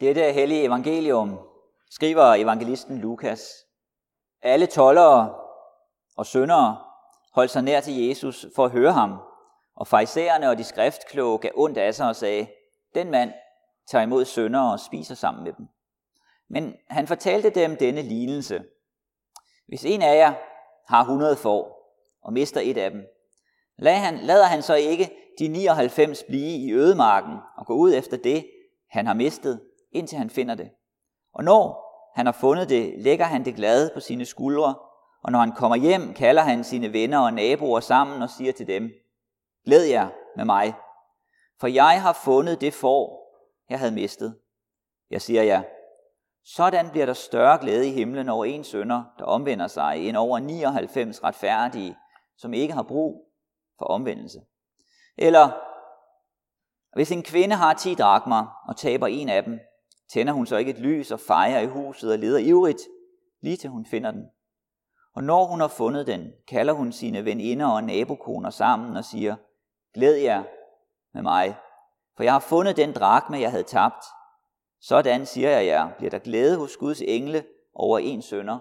Dette hellige evangelium skriver evangelisten Lukas. Alle tollere og syndere holdt sig nær til Jesus for at høre ham, og farisæerne og de skriftkloge gav ondt af sig og sagde, den mand tager imod syndere og spiser sammen med dem. Men han fortalte dem denne lignelse. Hvis en af jer har 100 får og mister et af dem, lader han, lader han så ikke de 99 blive i ødemarken og gå ud efter det, han har mistet, indtil han finder det. Og når han har fundet det, lægger han det glade på sine skuldre, og når han kommer hjem, kalder han sine venner og naboer sammen og siger til dem, Glæd jer med mig, for jeg har fundet det får, jeg havde mistet. Jeg siger jer, sådan bliver der større glæde i himlen over en sønder, der omvender sig, end over 99 retfærdige, som ikke har brug for omvendelse. Eller hvis en kvinde har 10 drakmer og taber en af dem, tænder hun så ikke et lys og fejrer i huset og leder ivrigt, lige til hun finder den. Og når hun har fundet den, kalder hun sine veninder og nabokoner sammen og siger, glæd jer med mig, for jeg har fundet den drakme, jeg havde tabt. Sådan siger jeg jer, bliver der glæde hos Guds engle over en sønder,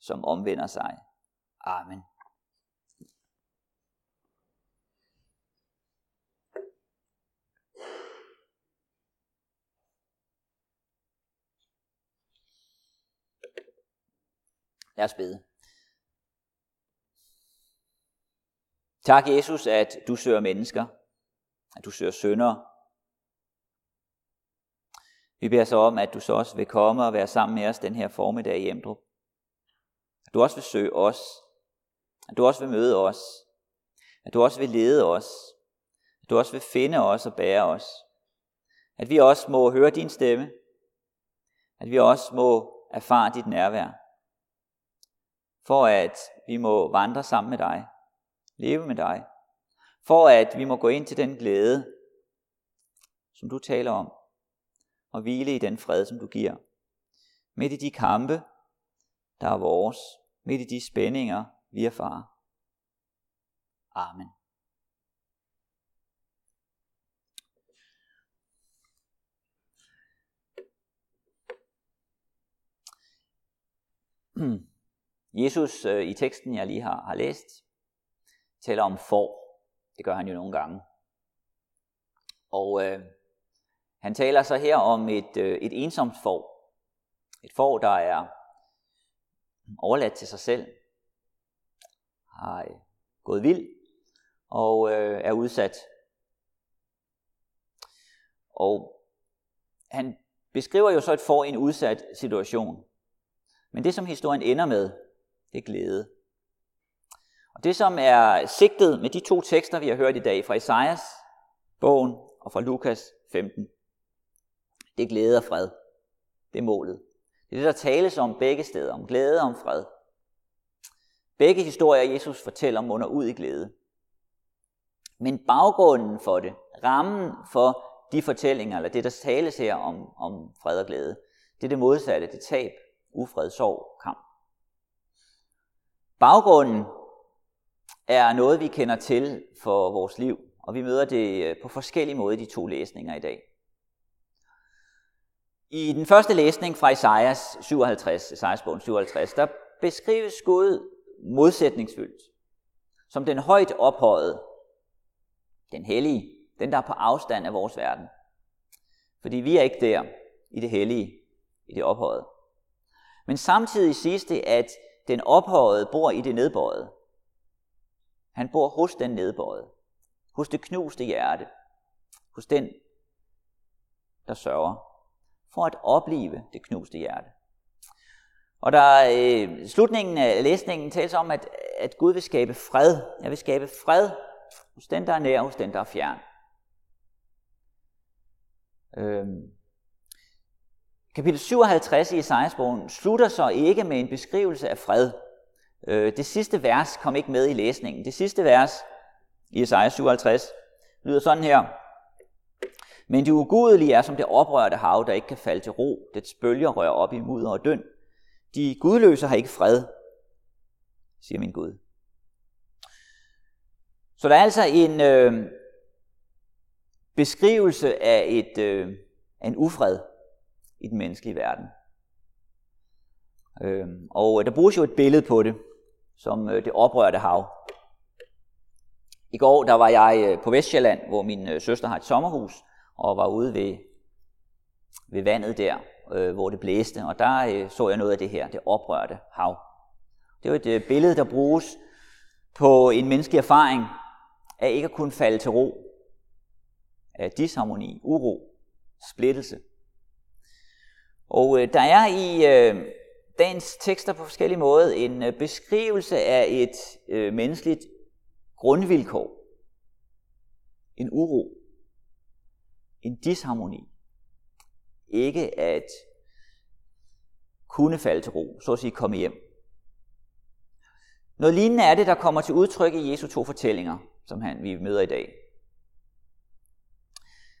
som omvender sig. Amen. Lad os bede. Tak, Jesus, at du søger mennesker, at du søger sønder. Vi beder så om, at du så også vil komme og være sammen med os den her formiddag i Emdrup. At du også vil søge os. At du også vil møde os. At du også vil lede os. At du også vil finde os og bære os. At vi også må høre din stemme. At vi også må erfare dit nærvær for at vi må vandre sammen med dig, leve med dig, for at vi må gå ind til den glæde, som du taler om, og hvile i den fred, som du giver. Midt i de kampe, der er vores, midt i de spændinger, vi erfarer. Amen. Hmm. Jesus øh, i teksten, jeg lige har, har læst, taler om får. Det gør han jo nogle gange. Og øh, han taler så her om et, øh, et ensomt får. Et får, der er overladt til sig selv, har øh, gået vild og øh, er udsat. Og han beskriver jo så et får i en udsat situation. Men det, som historien ender med, det er glæde. Og det, som er sigtet med de to tekster, vi har hørt i dag, fra Esajas bogen og fra Lukas 15, det er glæde og fred. Det er målet. Det er det, der tales om begge steder, om glæde og om fred. Begge historier, Jesus fortæller, munder ud i glæde. Men baggrunden for det, rammen for de fortællinger, eller det, der tales her om, om fred og glæde, det er det modsatte, det tab, ufred, sorg, kamp. Baggrunden er noget, vi kender til for vores liv, og vi møder det øh, på forskellige måder i de to læsninger i dag. I den første læsning fra Esajas 57, Esajas 57, der beskrives Gud modsætningsfyldt, som den højt ophøjede, den hellige, den der er på afstand af vores verden. Fordi vi er ikke der i det hellige, i det ophøjede. Men samtidig siges det, at den ophøjede bor i det nedbøjede. Han bor hos den nedbøjede. Hos det knuste hjerte. Hos den, der sørger. For at opleve det knuste hjerte. Og der øh, slutningen af læsningen tales om, at, at Gud vil skabe fred. Jeg vil skabe fred hos den, der er nær, hos den, der er fjern. Øhm, Kapitel 57 i Esajas-bogen slutter så ikke med en beskrivelse af fred. Øh, det sidste vers kom ikke med i læsningen. Det sidste vers i Esajas 57 lyder sådan her. Men de ugudelige er som det oprørte hav, der ikke kan falde til ro. Det bølger rører op i mudder og døn. De gudløse har ikke fred, siger min Gud. Så der er altså en øh, beskrivelse af, et, øh, af en ufred, i den menneskelige verden. Øhm, og øh, der bruges jo et billede på det, som øh, det oprørte hav. I går der var jeg øh, på Vestjylland, hvor min søster har et sommerhus, og var ude ved, ved vandet der, øh, hvor det blæste, og der øh, så jeg noget af det her, det oprørte hav. Det er jo et billede, der bruges på en menneskelig erfaring af ikke at kunne falde til ro, af disharmoni, uro, splittelse. Og øh, der er i øh, dagens tekster på forskellige måder en øh, beskrivelse af et øh, menneskeligt grundvilkår. En uro. En disharmoni. Ikke at kunne falde til ro, så at sige komme hjem. Noget lignende er det, der kommer til udtryk i Jesu to fortællinger, som han, vi møder i dag.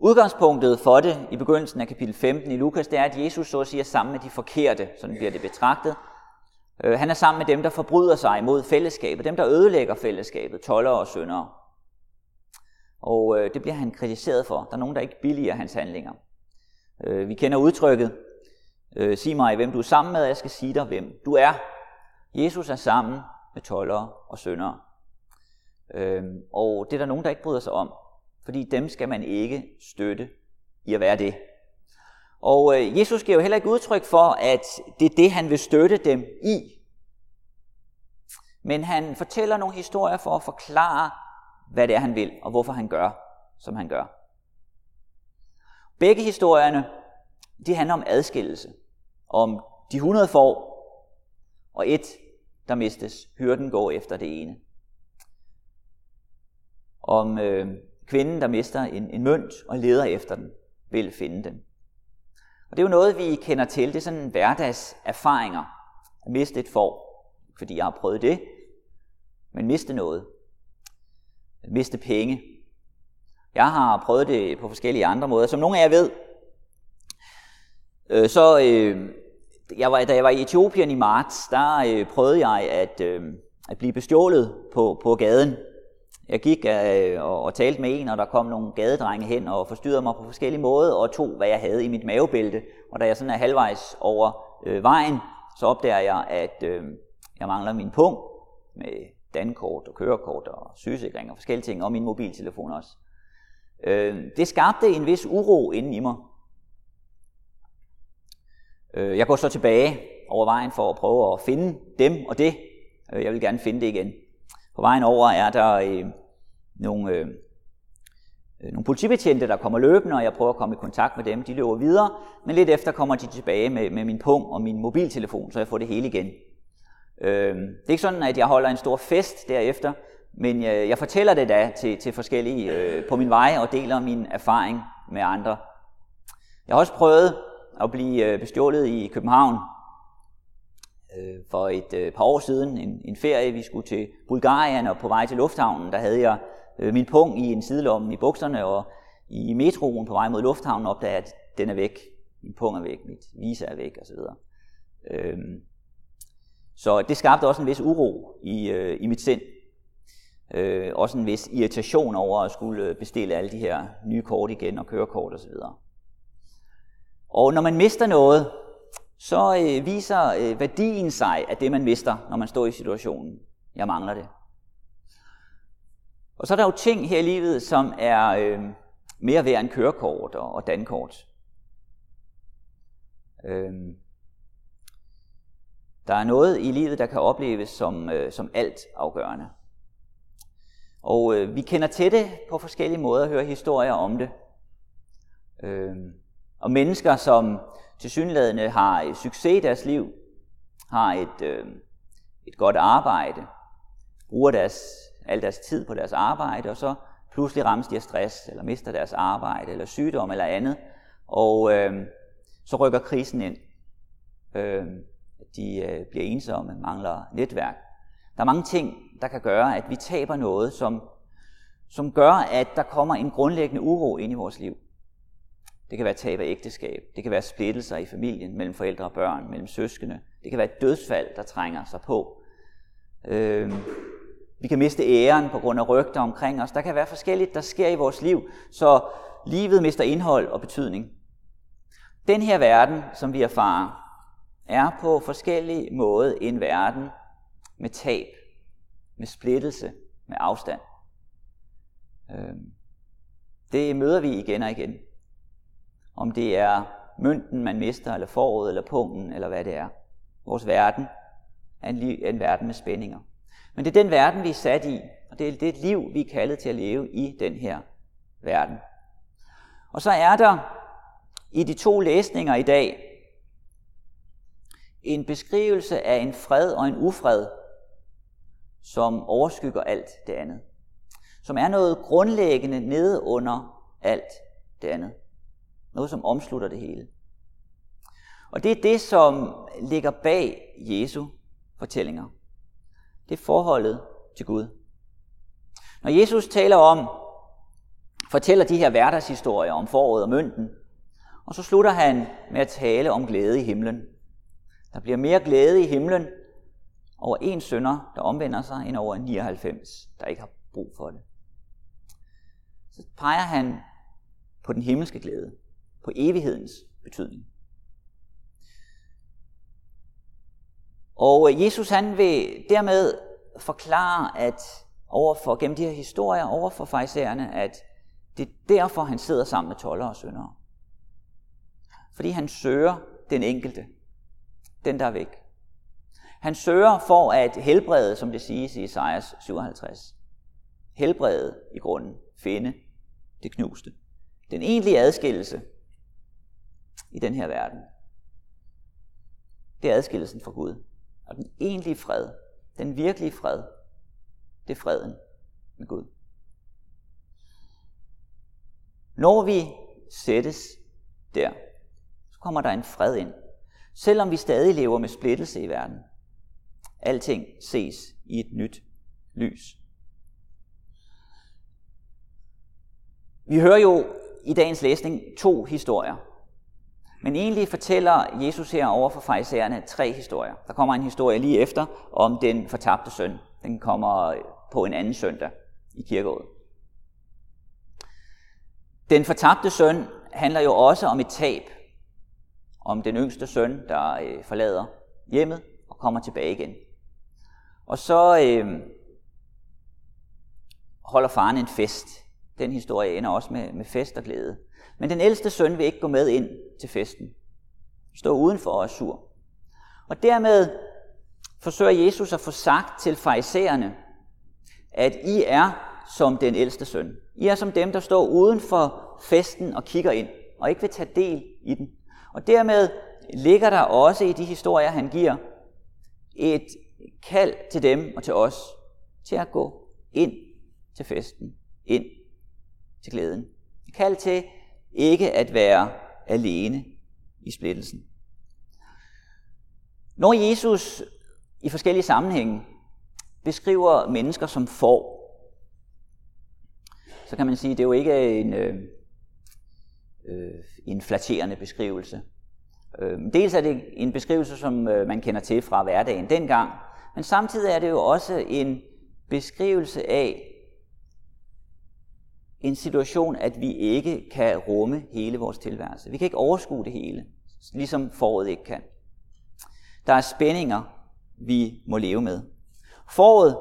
Udgangspunktet for det i begyndelsen af kapitel 15 i Lukas, det er, at Jesus så at sige er sammen med de forkerte, sådan bliver det betragtet. Øh, han er sammen med dem, der forbryder sig imod fællesskabet, dem, der ødelægger fællesskabet, toller og syndere. Og øh, det bliver han kritiseret for. Der er nogen, der ikke billiger hans handlinger. Øh, vi kender udtrykket, sig mig, hvem du er sammen med, og jeg skal sige dig, hvem du er. Jesus er sammen med tollere og syndere. Og det er der nogen, der ikke bryder sig om fordi dem skal man ikke støtte i at være det. Og øh, Jesus giver jo heller ikke udtryk for, at det er det, han vil støtte dem i. Men han fortæller nogle historier for at forklare, hvad det er, han vil, og hvorfor han gør, som han gør. Begge historierne, de handler om adskillelse. Om de 100 får, og et, der mistes. Hyrden går efter det ene. Om øh, Kvinden, der mister en, en mønt og leder efter den, vil finde den. Og det er jo noget, vi kender til. Det er sådan en hverdagserfaringer at miste et får, fordi jeg har prøvet det. Men miste noget. At miste penge. Jeg har prøvet det på forskellige andre måder. Som nogle af jer ved, øh, så øh, jeg var, da jeg var i Etiopien i marts, der øh, prøvede jeg at, øh, at blive bestjålet på, på gaden jeg gik øh, og, og talte med en, og der kom nogle gadedrenge hen og forstyrrede mig på forskellige måder, og tog, hvad jeg havde i mit mavebælte. Og da jeg sådan er halvvejs over øh, vejen, så opdager jeg, at øh, jeg mangler min pung med dankort og kørekort og sygesikring og forskellige ting, og min mobiltelefon også. Øh, det skabte en vis uro inden i mig. Øh, jeg går så tilbage over vejen for at prøve at finde dem og det. Øh, jeg vil gerne finde det igen. På vejen over er der øh, nogle, øh, øh, nogle politibetjente, der kommer løbende, og jeg prøver at komme i kontakt med dem. De løber videre, men lidt efter kommer de tilbage med, med min pung og min mobiltelefon, så jeg får det hele igen. Øh, det er ikke sådan, at jeg holder en stor fest derefter, men jeg, jeg fortæller det da til, til forskellige øh, på min vej og deler min erfaring med andre. Jeg har også prøvet at blive øh, bestjålet i København øh, for et øh, par år siden, en, en ferie, vi skulle til Bulgarien, og på vej til lufthavnen, der havde jeg øh, min pung i en sidelomme i bukserne, og i metroen på vej mod lufthavnen opdagede jeg, at den er væk. Min pung er væk, mit visa er væk, osv. Øhm, så det skabte også en vis uro i, øh, i mit sind. Øh, også en vis irritation over at skulle øh, bestille alle de her nye kort igen og kørekort osv. Og når man mister noget, så øh, viser øh, værdien sig af det, man mister, når man står i situationen. Jeg mangler det. Og så er der jo ting her i livet, som er øh, mere værd end kørekort og, og dankort. Øh, der er noget i livet, der kan opleves som, øh, som alt afgørende. Og øh, vi kender til det på forskellige måder og hører historier om det. Øh, og mennesker, som tilsyneladende har succes i deres liv, har et, øh, et godt arbejde, bruger deres, al deres tid på deres arbejde, og så pludselig rammes de af stress, eller mister deres arbejde, eller sygdom, eller andet, og øh, så rykker krisen ind. Øh, de øh, bliver ensomme, mangler netværk. Der er mange ting, der kan gøre, at vi taber noget, som, som gør, at der kommer en grundlæggende uro ind i vores liv. Det kan være tab af ægteskab. Det kan være splittelser i familien mellem forældre og børn, mellem søskende. Det kan være et dødsfald, der trænger sig på. Øh, vi kan miste æren på grund af rygter omkring os. Der kan være forskelligt, der sker i vores liv, så livet mister indhold og betydning. Den her verden, som vi erfarer, er på forskellige måder en verden med tab, med splittelse, med afstand. Øhm, det møder vi igen og igen. Om det er mønten, man mister, eller foråret, eller pungen, eller hvad det er. Vores verden er en, liv, en verden med spændinger. Men det er den verden, vi er sat i, og det er det liv, vi er kaldet til at leve i den her verden. Og så er der i de to læsninger i dag en beskrivelse af en fred og en ufred, som overskygger alt det andet. Som er noget grundlæggende nede under alt det andet. Noget, som omslutter det hele. Og det er det, som ligger bag Jesu fortællinger. Det er forholdet til Gud. Når Jesus taler om, fortæller de her hverdagshistorier om foråret og mønten, og så slutter han med at tale om glæde i himlen. Der bliver mere glæde i himlen over en sønder, der omvender sig, end over 99, der ikke har brug for det. Så peger han på den himmelske glæde, på evighedens betydning. Og øh, Jesus han vil dermed forklare, at overfor, gennem de her historier over for fejserne, at det er derfor, han sidder sammen med toller og syndere. Fordi han søger den enkelte, den der er væk. Han søger for at helbrede, som det siges i Esajas 57. Helbrede i grunden, finde det knuste. Den egentlige adskillelse i den her verden, det er adskillelsen fra Gud. Og den egentlige fred, den virkelige fred, det er freden med Gud. Når vi sættes der, så kommer der en fred ind. Selvom vi stadig lever med splittelse i verden. Alting ses i et nyt lys. Vi hører jo i dagens læsning to historier. Men egentlig fortæller Jesus her over for farisæerne tre historier. Der kommer en historie lige efter om den fortabte søn. Den kommer på en anden søndag i kirkeåret. Den fortabte søn handler jo også om et tab. Om den yngste søn, der øh, forlader hjemmet og kommer tilbage igen. Og så øh, holder faren en fest. Den historie ender også med, med fest og glæde. Men den ældste søn vil ikke gå med ind til festen. Stå udenfor og er sur. Og dermed forsøger Jesus at få sagt til farisæerne, at I er som den ældste søn. I er som dem, der står uden for festen og kigger ind, og ikke vil tage del i den. Og dermed ligger der også i de historier, han giver, et kald til dem og til os, til at gå ind til festen, ind til glæden. Et kald til ikke at være alene i splittelsen. Når Jesus i forskellige sammenhænge beskriver mennesker som får, så kan man sige, at det er jo ikke en, øh, øh en flatterende beskrivelse. Øh, dels er det en beskrivelse, som øh, man kender til fra hverdagen dengang, men samtidig er det jo også en beskrivelse af en situation, at vi ikke kan rumme hele vores tilværelse. Vi kan ikke overskue det hele, ligesom foråret ikke kan. Der er spændinger, vi må leve med. Foråret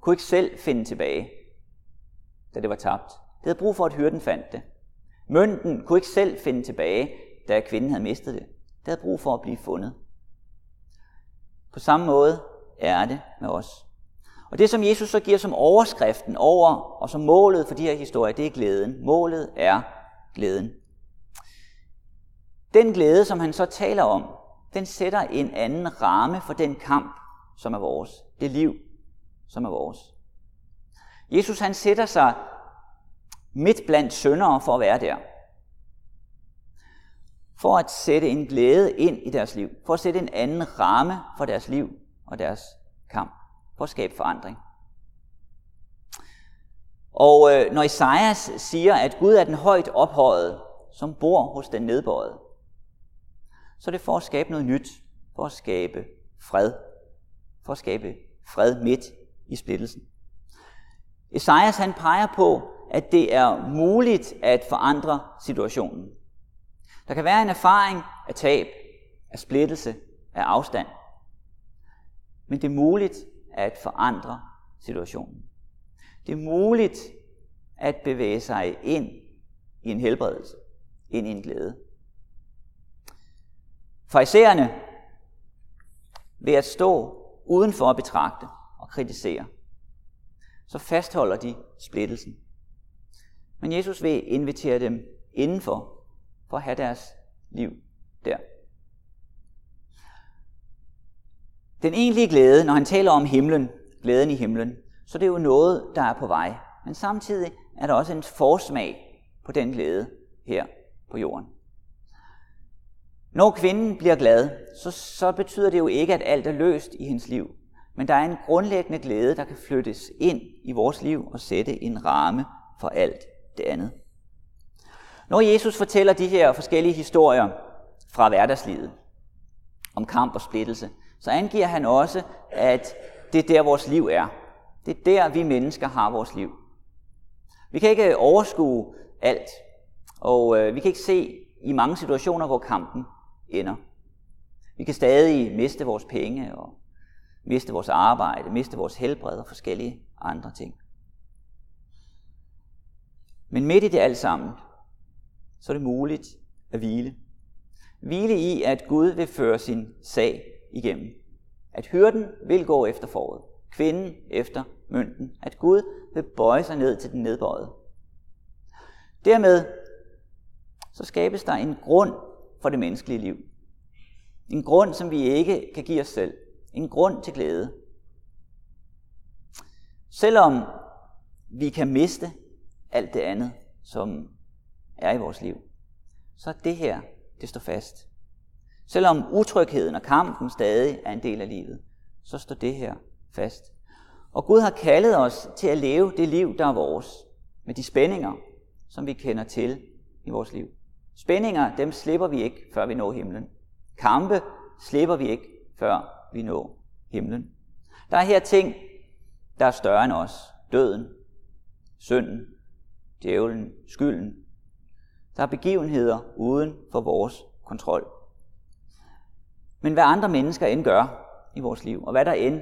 kunne ikke selv finde tilbage, da det var tabt. Det havde brug for, at hyrden fandt det. Mønten kunne ikke selv finde tilbage, da kvinden havde mistet det. Det havde brug for at blive fundet. På samme måde er det med os. Og det, som Jesus så giver som overskriften over, og som målet for de her historier, det er glæden. Målet er glæden. Den glæde, som han så taler om, den sætter en anden ramme for den kamp, som er vores. Det liv, som er vores. Jesus han sætter sig midt blandt syndere for at være der. For at sætte en glæde ind i deres liv. For at sætte en anden ramme for deres liv og deres kamp. For at skabe forandring. Og øh, når Isaias siger, at Gud er den højt ophøjet, som bor hos den nedbøjede, så er det for at skabe noget nyt. For at skabe fred. For at skabe fred midt i splittelsen. Esajas han peger på, at det er muligt at forandre situationen. Der kan være en erfaring af tab, af splittelse, af afstand. Men det er muligt at forandre situationen. Det er muligt at bevæge sig ind i en helbredelse, ind i en glæde. Farisæerne ved at stå udenfor at betragte og kritisere, så fastholder de splittelsen. Men Jesus vil invitere dem indenfor for at have deres liv der. Den egentlige glæde, når han taler om himlen, glæden i himlen, så det er jo noget, der er på vej. Men samtidig er der også en forsmag på den glæde her på jorden. Når kvinden bliver glad, så, så betyder det jo ikke, at alt er løst i hendes liv. Men der er en grundlæggende glæde, der kan flyttes ind i vores liv og sætte en ramme for alt det andet. Når Jesus fortæller de her forskellige historier fra hverdagslivet om kamp og splittelse, så angiver han også, at det er der, vores liv er. Det er der, vi mennesker har vores liv. Vi kan ikke overskue alt, og øh, vi kan ikke se i mange situationer, hvor kampen ender. Vi kan stadig miste vores penge og miste vores arbejde, miste vores helbred og forskellige andre ting. Men midt i det alt sammen, så er det muligt at hvile. Hvile i, at Gud vil føre sin sag igennem. At hyrden vil gå efter foråret, kvinden efter mønten. At Gud vil bøje sig ned til den nedbøjede. Dermed så skabes der en grund for det menneskelige liv. En grund, som vi ikke kan give os selv. En grund til glæde. Selvom vi kan miste alt det andet, som er i vores liv, så er det her, det står fast. Selvom utrygheden og kampen stadig er en del af livet, så står det her fast. Og Gud har kaldet os til at leve det liv, der er vores, med de spændinger, som vi kender til i vores liv. Spændinger, dem slipper vi ikke, før vi når himlen. Kampe slipper vi ikke, før vi når himlen. Der er her ting, der er større end os. Døden, synden, djævlen, skylden. Der er begivenheder uden for vores kontrol. Men hvad andre mennesker end gør i vores liv, og hvad der end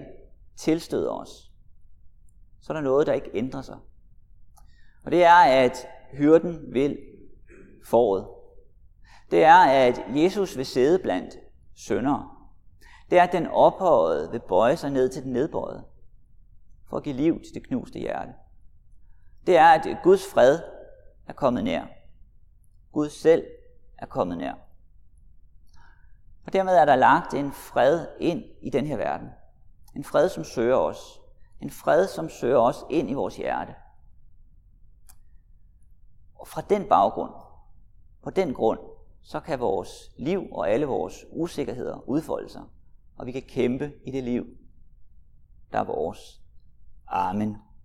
tilstøder os, så er der noget, der ikke ændrer sig. Og det er, at hyrden vil foråret. Det er, at Jesus vil sidde blandt søndere. Det er, at den ophøjede vil bøje sig ned til den nedbøjede, for at give liv til det knuste hjerte. Det er, at Guds fred er kommet nær. Gud selv er kommet nær. Og dermed er der lagt en fred ind i den her verden. En fred, som søger os. En fred, som søger os ind i vores hjerte. Og fra den baggrund, på den grund, så kan vores liv og alle vores usikkerheder udfolde sig, og vi kan kæmpe i det liv, der er vores. Amen.